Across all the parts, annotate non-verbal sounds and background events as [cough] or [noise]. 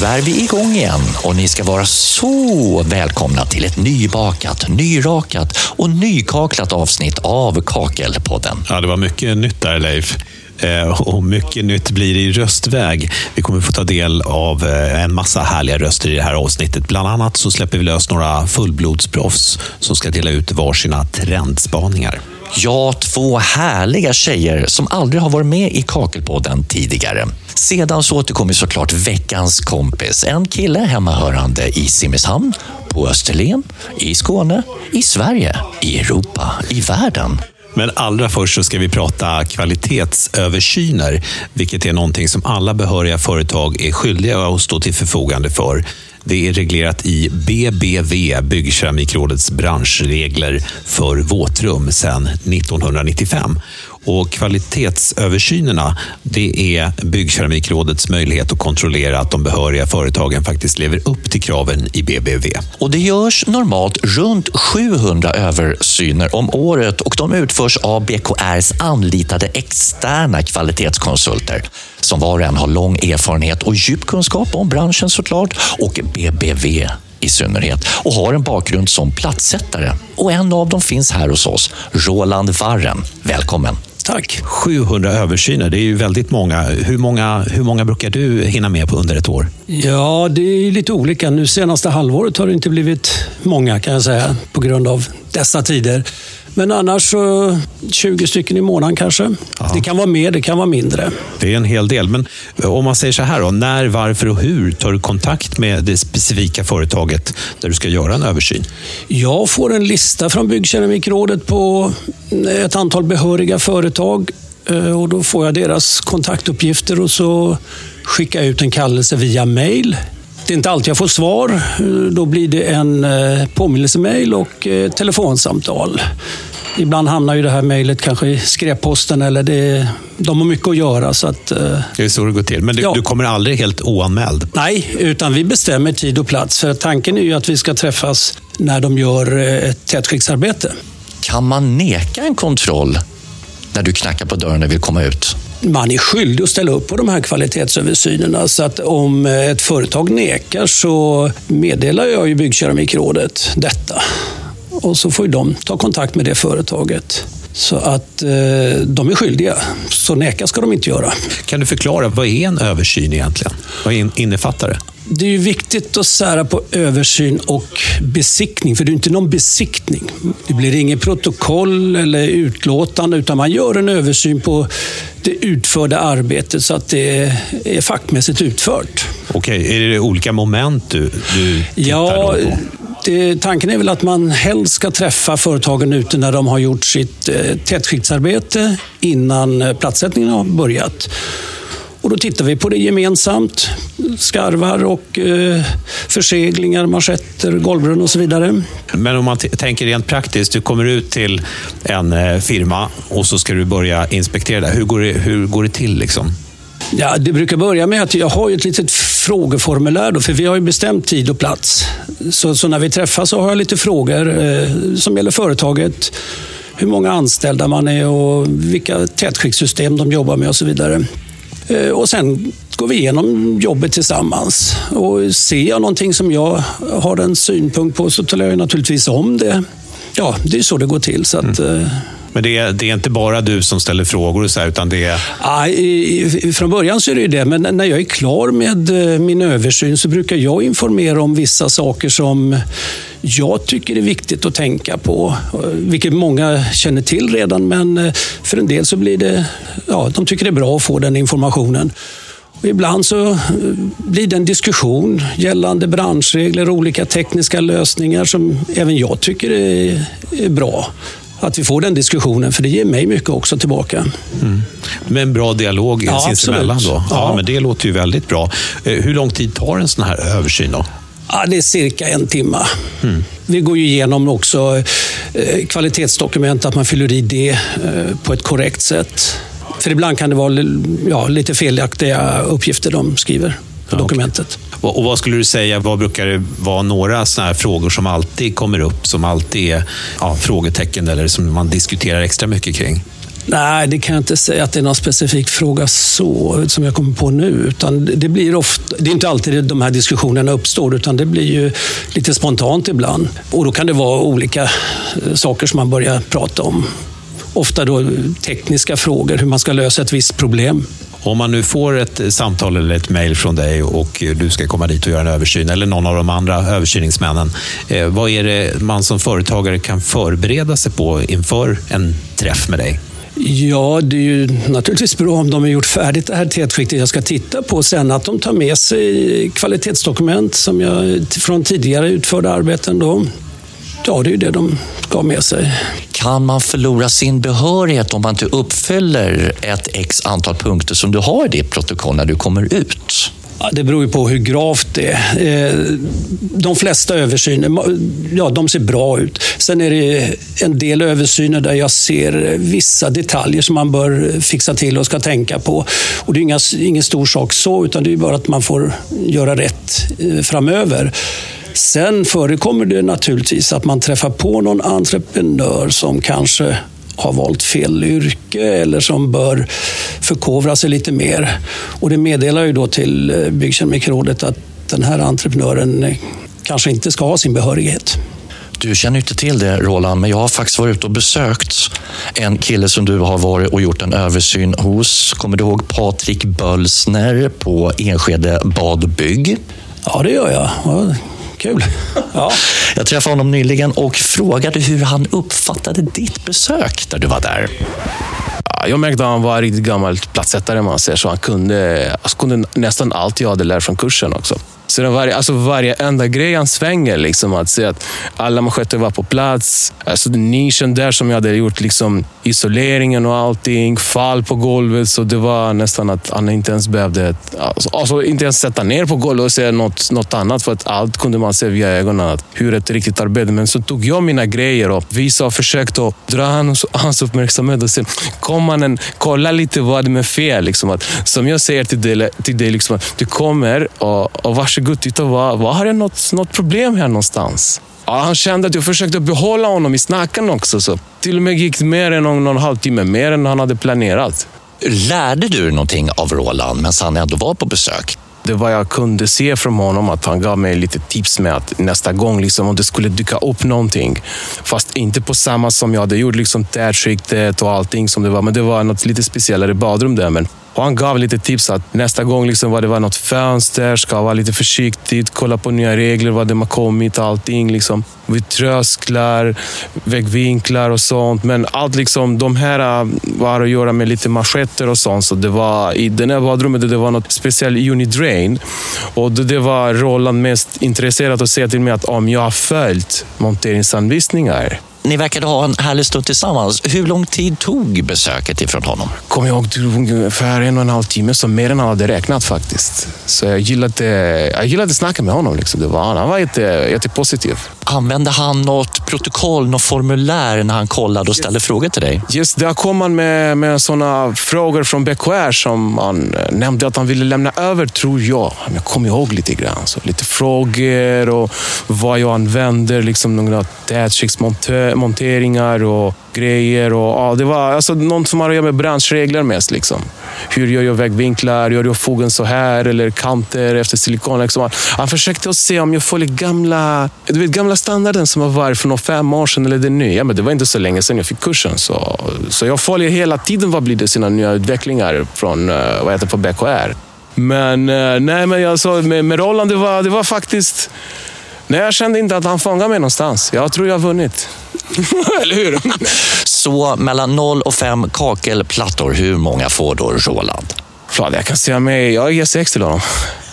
Nu är vi igång igen och ni ska vara så välkomna till ett nybakat, nyrakat och nykaklat avsnitt av Kakelpodden. Ja, det var mycket nytt där Leif. Eh, och mycket nytt blir det i röstväg. Vi kommer få ta del av eh, en massa härliga röster i det här avsnittet. Bland annat så släpper vi lös några fullblodsproffs som ska dela ut varsina trendspaningar. Ja, två härliga tjejer som aldrig har varit med i Kakelpodden tidigare. Sedan så återkommer såklart veckans kompis. En kille hemmahörande i Simrishamn, på Österlen, i Skåne, i Sverige, i Europa, i världen. Men allra först så ska vi prata kvalitetsöversyner, vilket är någonting som alla behöriga företag är skyldiga att stå till förfogande för. Det är reglerat i BBV, Byggkeramikrådets branschregler för våtrum sedan 1995. Och kvalitetsöversynerna, det är Byggkeramikrådets möjlighet att kontrollera att de behöriga företagen faktiskt lever upp till kraven i BBV. Och det görs normalt runt 700 översyner om året och de utförs av BKRs anlitade externa kvalitetskonsulter som var och en har lång erfarenhet och djup kunskap om branschen såklart och BBV i synnerhet och har en bakgrund som platssättare. Och en av dem finns här hos oss, Roland Warren. Välkommen! Tack! 700 översyner, det är ju väldigt många. Hur många, hur många brukar du hinna med på under ett år? Ja, det är lite olika. Nu senaste halvåret har det inte blivit många kan jag säga, på grund av dessa tider. Men annars så 20 stycken i månaden kanske. Aha. Det kan vara mer, det kan vara mindre. Det är en hel del. Men om man säger så här då, när, varför och hur tar du kontakt med det specifika företaget där du ska göra en översyn? Jag får en lista från Byggkeramikrådet på ett antal behöriga företag eh, och då får jag deras kontaktuppgifter och så skickar jag ut en kallelse via mail det är inte alltid jag får svar. Då blir det en eh, påminnelsemail och eh, telefonsamtal. Ibland hamnar ju det här mejlet kanske i skräpposten eller det, de har mycket att göra. Så att, eh, det är så det går till. Men du, ja. du, kommer aldrig helt oanmäld? Nej, utan vi bestämmer tid och plats. För tanken är ju att vi ska träffas när de gör ett tätskiktsarbete. Kan man neka en kontroll när du knackar på dörren och vill komma ut? Man är skyldig att ställa upp på de här kvalitetsöversynerna. Så att om ett företag nekar så meddelar jag ju Byggkeramikrådet detta. Och så får de ta kontakt med det företaget. Så att eh, de är skyldiga. Så neka ska de inte göra. Kan du förklara, vad är en översyn egentligen? Vad innefattar det? Det är ju viktigt att sära på översyn och besiktning, för det är inte någon besiktning. Det blir inget protokoll eller utlåtande, utan man gör en översyn på det utförda arbetet så att det är fackmässigt utfört. Okej, är det olika moment du, du tittar ja, på? Det, tanken är väl att man helst ska träffa företagen ute när de har gjort sitt eh, tätskiktsarbete innan eh, platssättningen har börjat. Och då tittar vi på det gemensamt. Skarvar och eh, förseglingar, manschetter, golvbrunn och så vidare. Men om man tänker rent praktiskt, du kommer ut till en eh, firma och så ska du börja inspektera det. Hur går det, hur går det till? Liksom? Ja, det brukar börja med att jag har ett litet frågeformulär, då, för vi har ju bestämt tid och plats. Så, så när vi träffas så har jag lite frågor eh, som gäller företaget, hur många anställda man är och vilka tätskiktssystem de jobbar med och så vidare. Eh, och sen går vi igenom jobbet tillsammans. Och ser jag någonting som jag har en synpunkt på så talar jag naturligtvis om det. Ja, det är så det går till. Så att, mm. Men det är, det är, inte bara du som ställer frågor, och så här, utan det är... Aj, från början så är det ju det, men när jag är klar med eh, min översyn så brukar jag informera om vissa saker som jag tycker är viktigt att tänka på. Eh, vilket många känner till redan, men eh, för en del så blir det... Ja, de tycker det är bra att få den informationen. Och ibland så blir det en diskussion gällande branschregler och olika tekniska lösningar som även jag tycker är, är bra att vi får den diskussionen, för det ger mig mycket också tillbaka. Mm. En bra dialog ja, sinsemellan då? Ja. ja, men det låter ju väldigt bra. Eh, hur lång tid tar en sån här översyn då? Ja, det är cirka en timme. Mm. Vi går ju igenom också eh, kvalitetsdokument, att man fyller i det eh, på ett korrekt sätt. För ibland kan det vara ja, lite felaktiga uppgifter de skriver ja, dokumentet. Okay. Och vad skulle du säga, vad brukar det vara några såna här frågor som alltid kommer upp, som alltid är ja, frågetecken eller som man diskuterar extra mycket kring? Nej, det kan jag inte säga att det är någon specifik fråga så som jag kommer på nu. Utan det, blir ofta, det är inte alltid de här diskussionerna uppstår, utan det blir ju lite spontant ibland. Och då kan det vara olika eh, saker som man börjar prata om. Ofta då tekniska frågor, hur man ska lösa ett visst problem. Om man nu får ett samtal eller ett mejl från dig och du ska komma dit och göra en översyn, eller någon av de andra översyningsmännen. Eh, vad är det man som företagare kan förbereda sig på inför en träff med dig? Ja, det är ju naturligtvis bra om de har gjort färdigt det här tätskiktet jag ska titta på. Sen att de tar med sig kvalitetsdokument som jag, från tidigare utförda arbeten. Då. Ja, det är ju det de ska ha med sig. Kan man förlora sin behörighet om man inte uppfyller ett x antal punkter som du har i ditt protokoll när du kommer ut? Ja, det beror ju på hur gravt det är. Eh, de flesta översyner ja, de ser bra ut. Sen är det en del översyner där jag ser vissa detaljer som man bör fixa till och ska tänka på. Och det är inga, ingen stor sak så, utan det är bara att man får göra rätt eh, framöver. Sen förekommer det naturligtvis att man träffar på någon entreprenör som kanske har valt fel yrke eller som bör förkovra sig lite mer. Och det meddelar ju då till eh, Byggkeramikrådet att den här entreprenören eh, kanske inte ska ha sin behörighet. Du känner inte till det Roland, men jag har faktiskt varit ute och besökt en kille som du har varit och gjort en översyn hos. Kommer du ihåg Patrik Bölsner på Enskede Bad och Bygg? Ja, det gör jag. Kul. [laughs] Ja. Jag träffade honom nyligen och frågade hur han uppfattade ditt besök där du var där. Jag märkte att han var riktigt gammal platsättare, man säger så. Han kunde, alltså kunde nästan allt jag hade lärt från kursen också. Så det var, alltså varje enda grej han svänger, liksom, att se att alla manschetter var på plats. Alltså nischen där som jag hade gjort, liksom, isoleringen och allting, fall på golvet. Så det var nästan att han inte ens behövde alltså, alltså inte ens sätta ner på golvet och säga något, något annat. För att allt kunde man se via ögonen, att hur ett riktigt arbete. Men så tog jag mina grejer och visade och försökte dra hans, hans uppmärksamhet och säga, kom mannen, kolla lite vad det är fel. Liksom, att, som jag säger till dig, till dig liksom, att du kommer och, och varsågod, titta, vad, vad har jag något, något problem här någonstans? Ja, han kände att jag försökte behålla honom i snacken också. Så till och med gick mer än någon, någon halvtimme, mer än han hade planerat. Lärde du någonting av Roland medan han ändå var på besök? Det var jag kunde se från honom, att han gav mig lite tips med att nästa gång, liksom, om det skulle dyka upp någonting. Fast inte på samma som jag hade gjort, liksom tätskiktet och allting som det var. Men det var något lite speciellare badrum där. Men och han gav lite tips att nästa gång liksom vad det var något fönster, ska vara lite försiktigt, kolla på nya regler, vad det har kommit, allting. Liksom. Vid trösklar, väggvinklar och sånt. Men allt liksom, de här äh, var att göra med lite manschetter och sånt. Så det var, I det här badrummet det var något speciellt Unidrain. Och det, det var Roland mest intresserad att säga till mig att om jag har följt monteringsanvisningar ni verkade ha en härlig stund tillsammans. Hur lång tid tog besöket ifrån honom? Kommer jag ihåg, det ungefär en och en halv timme, så mer än han hade räknat faktiskt. Så jag gillade, jag gillade att snacka med honom. Liksom. Det var, han var jätte, jättepositiv. Använde han något protokoll, något formulär när han kollade och ställde frågor till dig? Just där kom han med, med sådana frågor från BKR som han eh, nämnde att han ville lämna över, tror jag. Jag kommer ihåg lite grann. Så lite frågor och vad jag använder, liksom några tätskiktsmonteringar och grejer. Och, ja, det var alltså, något som har att göra med branschregler mest. Liksom. Hur gör jag väggvinklar? Gör jag fogen så här? Eller kanter efter silikon? Liksom. Han försökte att se om jag följer gamla, du vet, gamla standarden som har varit för fem år sedan eller det nya. Men det var inte så länge sedan jag fick kursen. Så, så jag följer hela tiden vad blir det sina nya utvecklingar från eh, vad heter på BKR. Men, eh, nej, men jag sa, med, med Roland, det var, det var faktiskt... Nej, jag kände inte att han fångade mig någonstans. Jag tror jag har vunnit. [laughs] Eller hur? Så mellan 0 och 5 kakelplattor, hur många får då Roland? Klart, jag kan säga mig, jag ger 6 till honom.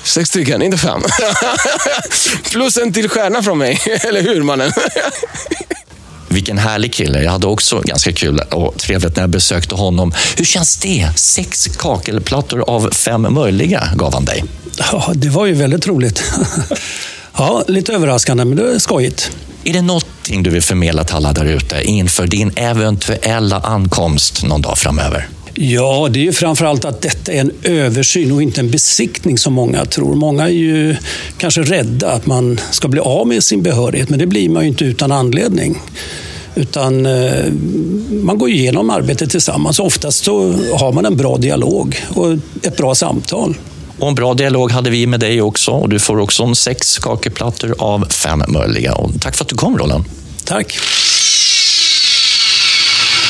Sex stycken, inte fem. [laughs] Plus en till stjärna från mig, [laughs] eller hur mannen? Vilken härlig kille. Jag hade också ganska kul och trevligt när jag besökte honom. Hur känns det? Sex kakelplattor av fem möjliga gav han dig. Ja, det var ju väldigt roligt. Ja, lite överraskande, men det är skojigt. Är det någonting du vill förmedla till alla där ute inför din eventuella ankomst någon dag framöver? Ja, det är ju framförallt att detta är en översyn och inte en besiktning som många tror. Många är ju kanske rädda att man ska bli av med sin behörighet, men det blir man ju inte utan anledning. Utan eh, man går igenom arbetet tillsammans. Oftast så har man en bra dialog och ett bra samtal. Och en bra dialog hade vi med dig också och du får också en sex kakelplattor av fem möjliga. Och tack för att du kom Roland. Tack.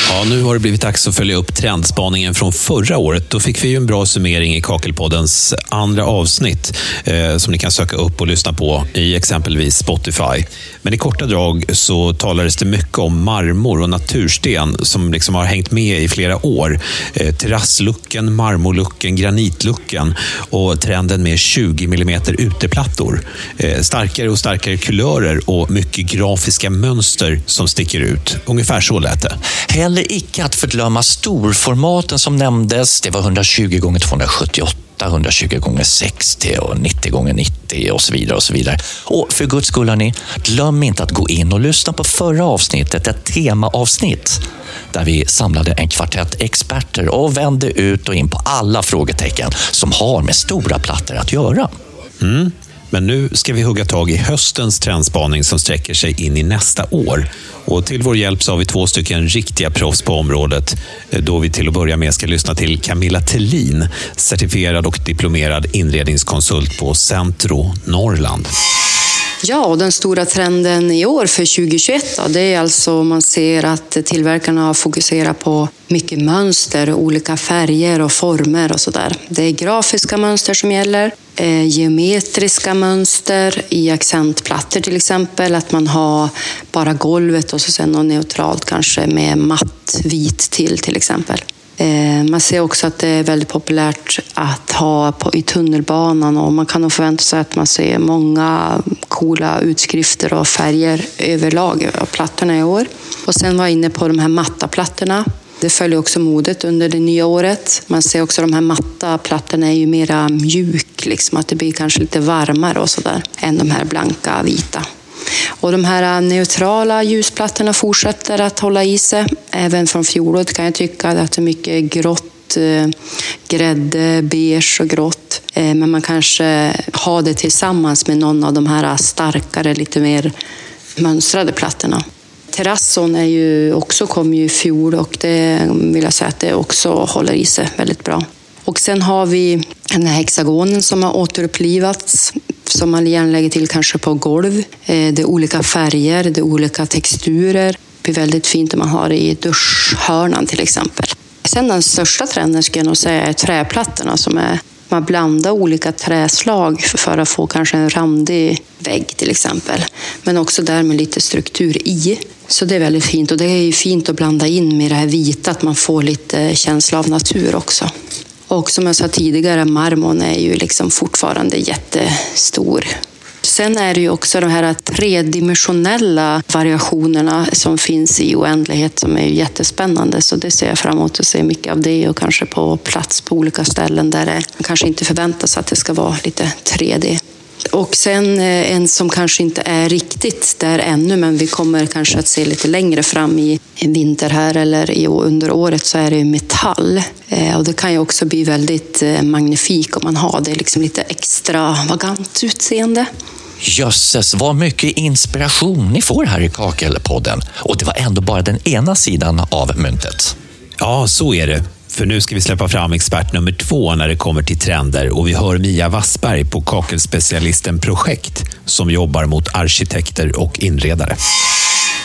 Ja, nu har det blivit dags att följa upp trendspaningen från förra året. Då fick vi ju en bra summering i Kakelpoddens andra avsnitt eh, som ni kan söka upp och lyssna på i exempelvis Spotify. Men i korta drag så talades det mycket om marmor och natursten som liksom har hängt med i flera år. Eh, terrasslucken, marmorlucken, granitlucken och trenden med 20 mm uteplattor. Eh, starkare och starkare kulörer och mycket grafiska mönster som sticker ut. Ungefär så lät det. Heller icke att förglömma storformaten som nämndes. Det var 120 gånger 278 120 gånger 60 och 90 gånger 90 och så vidare. Och så vidare. Och för guds skull, hörni, glöm inte att gå in och lyssna på förra avsnittet, ett temaavsnitt där vi samlade en kvartett experter och vände ut och in på alla frågetecken som har med stora plattor att göra. Mm. Men nu ska vi hugga tag i höstens trendspaning som sträcker sig in i nästa år. Och till vår hjälp så har vi två stycken riktiga proffs på området. Eh, då vi till att börja med ska lyssna till Camilla Tellin, certifierad och diplomerad inredningskonsult på Centro Norrland. Ja, och den stora trenden i år för 2021 då, det är alltså man ser att tillverkarna har fokuserat på mycket mönster, olika färger och former och sådär. Det är grafiska mönster som gäller, eh, geometriska mönster i accentplattor till exempel, att man har bara golvet och så sen något neutralt kanske med matt vit till till exempel. Eh, man ser också att det är väldigt populärt att ha på, i tunnelbanan och man kan nog förvänta sig att man ser många coola utskrifter och färger överlag av plattorna i år. Och sen var jag inne på de här matta plattorna. Det följer också modet under det nya året. Man ser också att de här matta plattorna är ju mera mjuk, liksom, att det blir kanske lite varmare och sådär än de här blanka vita. Och de här äh, neutrala ljusplattorna fortsätter att hålla i sig. Även från fjolåret kan jag tycka att det är mycket grått, äh, grädde, beige och grått. Äh, men man kanske har det tillsammans med någon av de här starkare, lite mer mönstrade plattorna. Terrasson är ju också kom ju i fjol och det vill jag säga att det också håller i sig väldigt bra. Och sen har vi den här hexagonen som har återupplivats som man gärna lägger till kanske på golv. Eh, det är olika färger, det är olika texturer. Det blir väldigt fint om man har det i duschhörnan till exempel. Sen den största trenden skulle jag nog säga är träplattorna som är man blandar olika träslag för att få kanske en randig vägg till exempel. Men också där med lite struktur i. Så det är väldigt fint och det är ju fint att blanda in med det här vita, att man får lite känsla av natur också. Och som jag sa tidigare, marmorn är ju liksom fortfarande jättestor. Sen är det ju också de här tredimensionella variationerna som finns i oändlighet som är jättespännande. Så det ser jag fram emot att se mycket av det och kanske på plats på olika ställen där det kanske inte förväntas att det ska vara lite 3D. Och sen eh, en som kanske inte är riktigt där ännu, men vi kommer kanske att se lite längre fram i vinter här eller under året så är det metall. Eh, och det kan ju också bli väldigt eh, magnifik om man har det liksom lite extravagant utseende. Jösses, vad mycket inspiration ni får här i Kakelpodden. Och det var ändå bara den ena sidan av myntet. Ja, så är det. För nu ska vi släppa fram expert nummer två när det kommer till trender och vi hör Mia Wassberg på kakelspecialisten Projekt som jobbar mot arkitekter och inredare.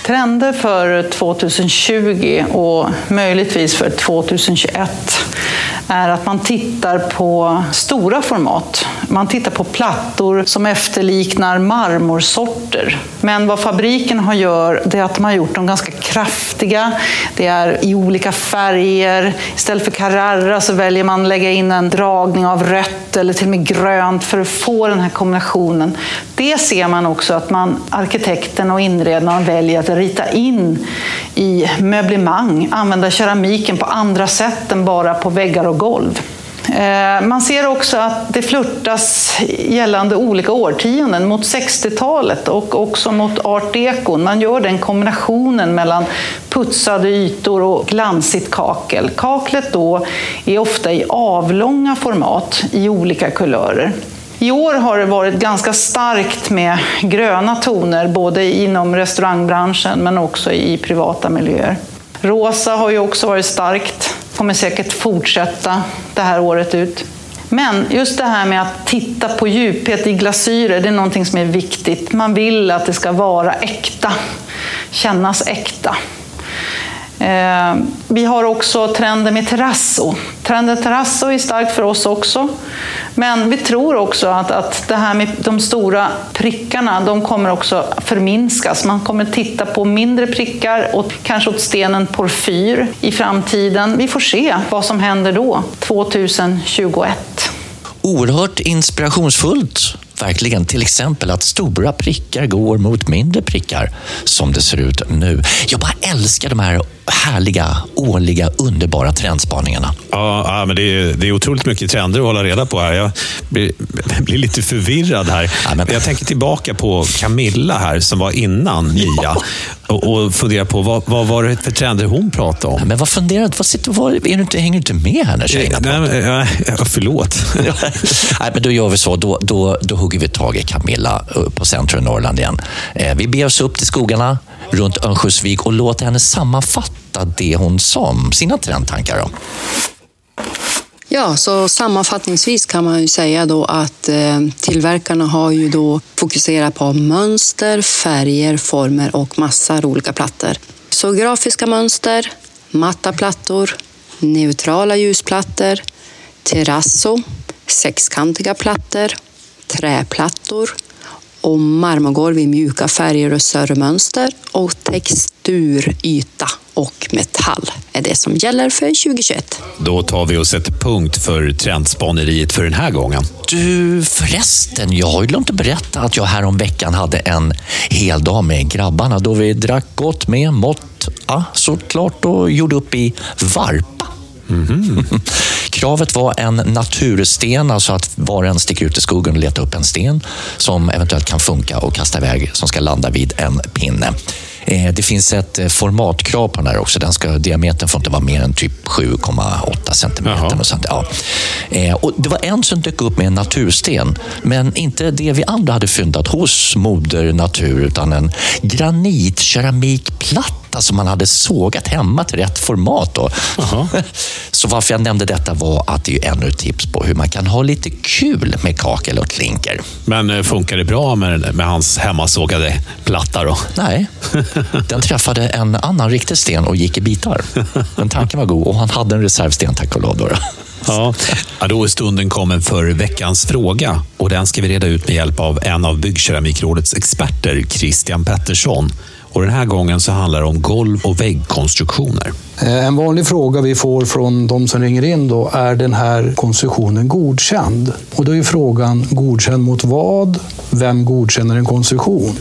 Trender för 2020 och möjligtvis för 2021 är att man tittar på stora format. Man tittar på plattor som efterliknar marmorsorter. Men vad fabriken har gör, det är att de har gjort dem ganska kraftiga. Det är i olika färger. Istället för Carrara så väljer man att lägga in en dragning av rött eller till och med grönt för att få den här kombinationen. Det ser man också att man, arkitekten och inredaren väljer att rita in i möblemang, använda keramiken på andra sätt än bara på väggar och golv. Eh, man ser också att det flörtas gällande olika årtionden mot 60-talet och också mot art deco. Man gör den kombinationen mellan putsade ytor och glansigt kakel. Kaklet då är ofta i avlånga format i olika kulörer. I år har det varit ganska starkt med gröna toner, både inom restaurangbranschen men också i privata miljöer. Rosa har ju också varit starkt, kommer säkert fortsätta det här året ut. Men just det här med att titta på djuphet i glasyrer, det är någonting som är viktigt. Man vill att det ska vara äkta, kännas äkta. Eh, vi har också trenden med terrasso. Trenden terrasso är stark för oss också. Men vi tror också att, att det här med de stora prickarna, de kommer också förminskas. Man kommer titta på mindre prickar och kanske åt stenen porfyr i framtiden. Vi får se vad som händer då, 2021. Oerhört inspirationsfullt verkligen. Till exempel att stora prickar går mot mindre prickar som det ser ut nu. Jag bara älskar de här härliga, årliga, underbara trendspaningarna. Ja, ja men det är, det är otroligt mycket trender att hålla reda på här. Jag blir, [laughs] blir lite förvirrad här. Ja, men... Jag tänker tillbaka på Camilla här som var innan [laughs] Nia och, och funderar på vad, vad var det för trender hon pratade om. Ja, men vad funderar vad sitter, vad, är du inte, Hänger du inte med här när tjejerna pratar? Ja, [laughs] förlåt. Nej, men då gör vi så. Då, då, då hugger vi tag i Camilla eh, på centrum Norrland igen. Eh, vi beger oss upp till skogarna runt Örnsköldsvik och låter henne sammanfatta det hon sa om sina trendtankar. Då. Ja, så sammanfattningsvis kan man ju säga då att eh, tillverkarna har ju då fokuserat på mönster, färger, former och massor olika plattor. Så grafiska mönster, matta plattor, neutrala ljusplattor, terrasso, sexkantiga plattor, träplattor, och marmorgolv i mjuka färger och större mönster och texturyta och metall är det som gäller för 2021. Då tar vi och sätter punkt för trendspaneriet för den här gången. Du förresten, jag har ju glömt att berätta att jag härom veckan hade en hel dag med grabbarna då vi drack gott med mått, ja, såklart och gjorde upp i varpa. Mm -hmm. [laughs] Kravet var en natursten, alltså att var och en sticker ut i skogen och letar upp en sten som eventuellt kan funka och kasta iväg, som ska landa vid en pinne. Eh, det finns ett eh, formatkrav på den här också. Den ska, diametern får inte vara mer än typ 7,8 centimeter. Och sånt. Ja. Eh, och det var en som dök upp med en natursten, men inte det vi andra hade fyndat hos Moder Natur, utan en granitkeramikplatta som man hade sågat hemma till rätt format. Då. [laughs] Så varför jag nämnde detta var att det är ännu ett tips på hur man kan ha lite kul med kakel och klinker. Men funkar det bra med, med hans hemmasågade platta då? Nej, [laughs] Den träffade en annan riktig sten och gick i bitar. Men tanken var god och han hade en reservsten, tack och lov. Då. Ja. ja, då är stunden kommen för veckans fråga och den ska vi reda ut med hjälp av en av Byggkeramikrådets experter, Christian Pettersson. Och den här gången så handlar det om golv och väggkonstruktioner. Eh, en vanlig fråga vi får från de som ringer in då är den här konstruktionen godkänd? Och då är frågan godkänd mot vad? Vem godkänner en konstruktion?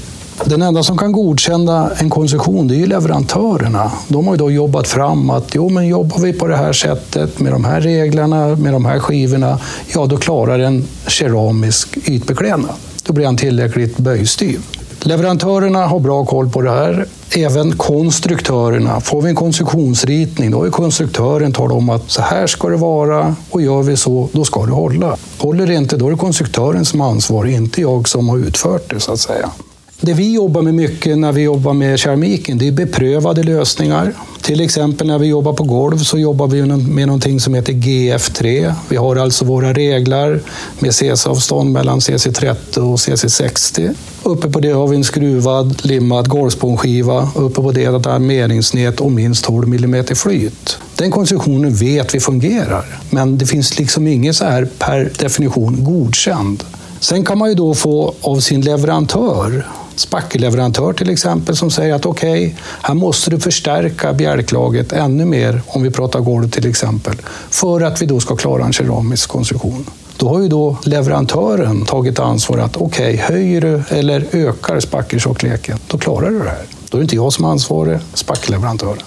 Den enda som kan godkänna en konstruktion det är ju leverantörerna. De har ju då jobbat fram att jo, men jobbar vi på det här sättet med de här reglerna, med de här skivorna, ja då klarar en keramisk ytbeklädnad. Då blir han tillräckligt böjstyv. Leverantörerna har bra koll på det här. Även konstruktörerna. Får vi en konstruktionsritning, då har konstruktören talat om att så här ska det vara och gör vi så, då ska det hålla. Håller det inte, då är det konstruktören som har ansvar, inte jag som har utfört det så att säga. Det vi jobbar med mycket när vi jobbar med keramiken, det är beprövade lösningar. Till exempel när vi jobbar på golv så jobbar vi med någonting som heter GF3. Vi har alltså våra reglar med CC-avstånd mellan CC30 och CC60. Uppe på det har vi en skruvad, limmad golvspånskiva. Uppe på det ett armeringsnät och minst 12 mm flyt. Den konstruktionen vet vi fungerar, men det finns liksom ingen så här per definition godkänd. Sen kan man ju då få av sin leverantör spackelleverantör till exempel som säger att okej, okay, här måste du förstärka bjälklaget ännu mer om vi pratar golv till exempel för att vi då ska klara en keramisk konstruktion. Då har ju då leverantören tagit ansvar att okej, okay, höjer du eller ökar spackeltjockleken, då klarar du det här. Då är det inte jag som är ansvarig, spackelleverantören.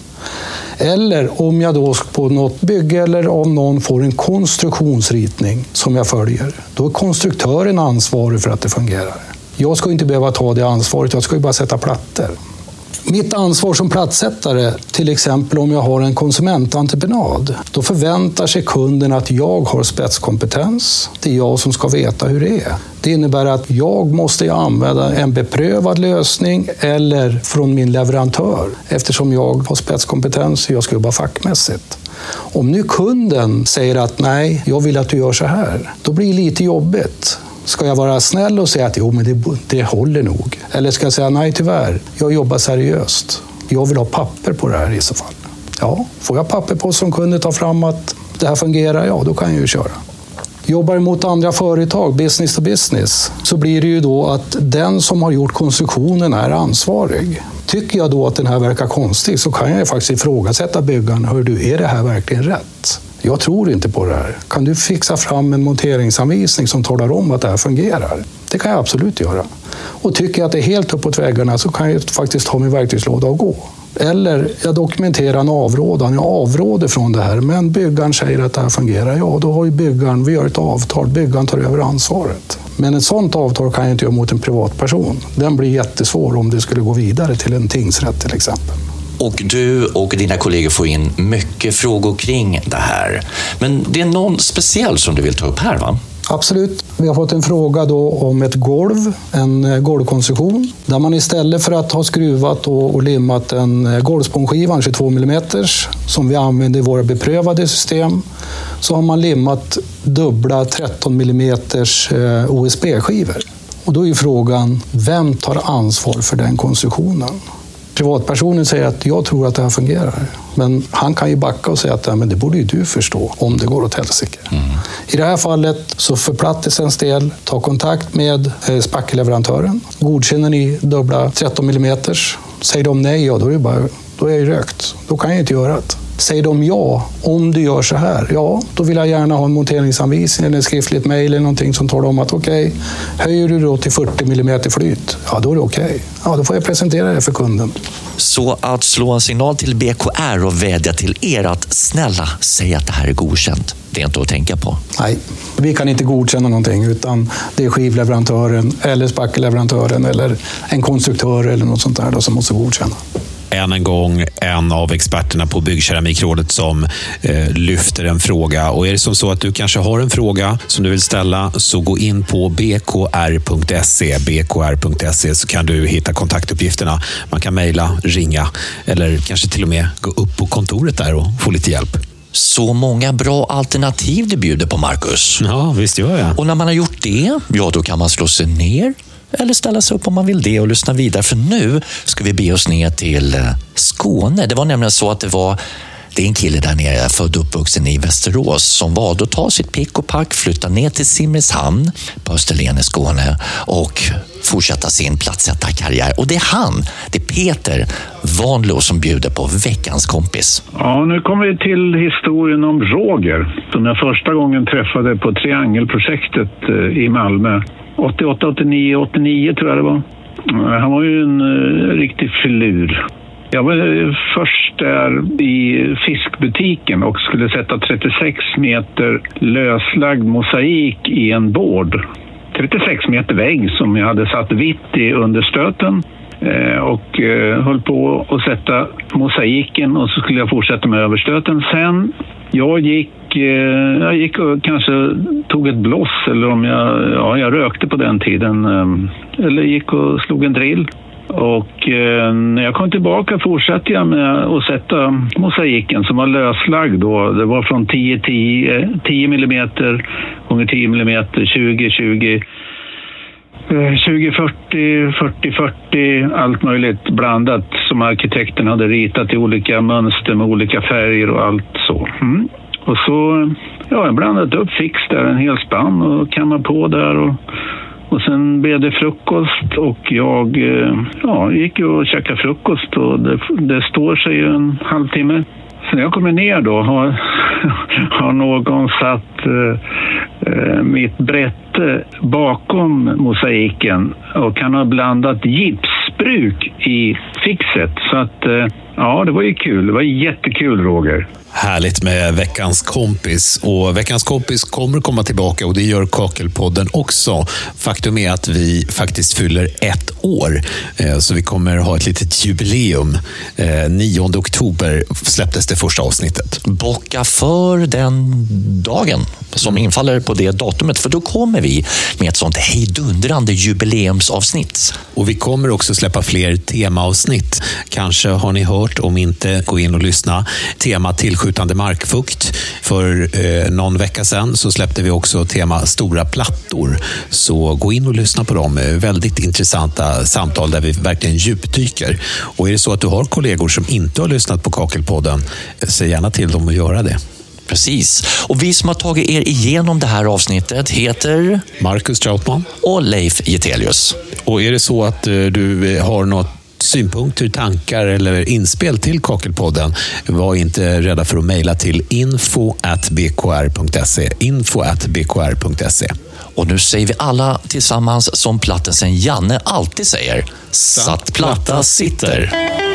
Eller om jag då på något bygge eller om någon får en konstruktionsritning som jag följer, då är konstruktören ansvarig för att det fungerar. Jag ska inte behöva ta det ansvaret, jag ska ju bara sätta plattor. Mitt ansvar som plattsättare, till exempel om jag har en konsumententreprenad, då förväntar sig kunden att jag har spetskompetens. Det är jag som ska veta hur det är. Det innebär att jag måste använda en beprövad lösning eller från min leverantör eftersom jag har spetskompetens och jag ska jobba fackmässigt. Om nu kunden säger att nej, jag vill att du gör så här, då blir det lite jobbigt. Ska jag vara snäll och säga att jo, men det, det håller nog? Eller ska jag säga nej, tyvärr, jag jobbar seriöst. Jag vill ha papper på det här i så fall. Ja, får jag papper på som kunden tar fram att det här fungerar, ja, då kan jag ju köra. Jobbar mot andra företag, business to business, så blir det ju då att den som har gjort konstruktionen är ansvarig. Tycker jag då att den här verkar konstig så kan jag faktiskt ifrågasätta byggaren. Hör du, är det här verkligen rätt? Jag tror inte på det här. Kan du fixa fram en monteringsanvisning som talar om att det här fungerar? Det kan jag absolut göra. Och tycker jag att det är helt uppåt väggarna så kan jag faktiskt ta min verktygslåda och gå. Eller jag dokumenterar en avrådan. Jag avråder från det här, men byggaren säger att det här fungerar. Ja, då har ju byggaren, vi gör ett avtal, byggaren tar över ansvaret. Men ett sådant avtal kan jag inte göra mot en privatperson. Den blir jättesvår om det skulle gå vidare till en tingsrätt till exempel. Och du och dina kollegor får in mycket frågor kring det här. Men det är någon speciell som du vill ta upp här, va? Absolut. Vi har fått en fråga då om ett golv, en eh, golvkonstruktion, där man istället för att ha skruvat och limmat en eh, golvspånskiva, 22 mm, som vi använder i våra beprövade system, så har man limmat dubbla 13 mm OSB-skivor. Och då är frågan, vem tar ansvar för den konstruktionen? Privatpersonen säger att jag tror att det här fungerar. Men han kan ju backa och säga att men det borde ju du förstå om det går åt helsike. Mm. I det här fallet så för plattelsens del, ta kontakt med eh, spackelleverantören. Godkänner ni dubbla 13 mm? Säger de nej, ja då är, det bara, då är jag rökt. Då kan jag inte göra det. Säger de ja, om du gör så här, ja, då vill jag gärna ha en monteringsanvisning eller ett skriftligt mejl eller någonting som talar om att okej, okay, höjer du då till 40 mm flyt, ja då är det okej. Okay. Ja, då får jag presentera det för kunden. Så att slå en signal till BKR och vädja till er att snälla säg att det här är godkänt, det är inte att tänka på. Nej, vi kan inte godkänna någonting utan det är skivleverantören eller spackelleverantören eller en konstruktör eller något sånt där då, som måste godkänna än en gång en av experterna på Byggkeramikrådet som eh, lyfter en fråga. Och är det som så att du kanske har en fråga som du vill ställa så gå in på bkr.se bkr.se så kan du hitta kontaktuppgifterna. Man kan mejla, ringa eller kanske till och med gå upp på kontoret där och få lite hjälp. Så många bra alternativ du bjuder på, Marcus. Ja, visst gör jag. Och när man har gjort det, ja då kan man slå sig ner eller ställa sig upp om man vill det och lyssna vidare. För nu ska vi be oss ner till eh, Skåne. Det var nämligen så att det var det är en kille där nere, född och uppvuxen i Västerås, som valde att ta sitt pick och pack, flytta ner till Simrishamn på Österlen i Skåne och fortsätta sin plattsättarkarriär. Och det är han, det är Peter Vanlo som bjuder på veckans kompis. Ja, nu kommer vi till historien om Roger som jag första gången träffade på Triangelprojektet eh, i Malmö 88, 89, 89 tror jag det var. Eh, han var ju en uh, riktig filur. Jag var eh, först där i fiskbutiken och skulle sätta 36 meter löslagd mosaik i en bård. 36 meter vägg som jag hade satt vitt i understöten eh, och eh, höll på att sätta mosaiken och så skulle jag fortsätta med överstöten. Sen jag gick, jag gick och kanske tog ett bloss eller om jag, ja, jag rökte på den tiden. Eller gick och slog en drill. Och eh, när jag kom tillbaka fortsatte jag med att sätta mosaiken som var löslagd då. Det var från 10, 10, 10 mm gånger 10 mm, 20, 20 20, 40, 40, 40, allt möjligt blandat som arkitekten hade ritat i olika mönster med olika färger och allt så. Mm. Och så ja, jag blandat upp fix där, en hel spann och kammat på där och, och sen blev det frukost och jag eh, ja, gick och käkade frukost och det, det står sig ju en halvtimme. Så när jag kommer ner då har, [laughs] har någon satt eh, eh mitt brett brätte bakom mosaiken och han har blandat gipsbruk i fixet. Så att eh, Ja, det var ju kul. Det var jättekul, Roger. Härligt med veckans kompis. Och veckans kompis kommer komma tillbaka och det gör Kakelpodden också. Faktum är att vi faktiskt fyller ett år, eh, så vi kommer ha ett litet jubileum. 9 eh, oktober släpptes det första avsnittet. Bocka för den dagen som infaller på det datumet, för då kommer vi med ett sånt hejdundrande jubileumsavsnitt. Och vi kommer också släppa fler temaavsnitt. Kanske har ni hört, om inte, gå in och lyssna. Tema tillskjutande markfukt. För eh, någon vecka sedan så släppte vi också tema stora plattor. Så gå in och lyssna på dem. Väldigt intressanta samtal där vi verkligen djupdyker. Och är det så att du har kollegor som inte har lyssnat på Kakelpodden, eh, säg gärna till dem att göra det. Precis. Och vi som har tagit er igenom det här avsnittet heter Marcus Trautman och Leif Getelius. Och är det så att eh, du har något synpunkter, tankar eller inspel till Kakelpodden, var inte rädda för att mejla till info.bkr.se. info.bkr.se. Och nu säger vi alla tillsammans som plattensen Janne alltid säger. Satt platta sitter.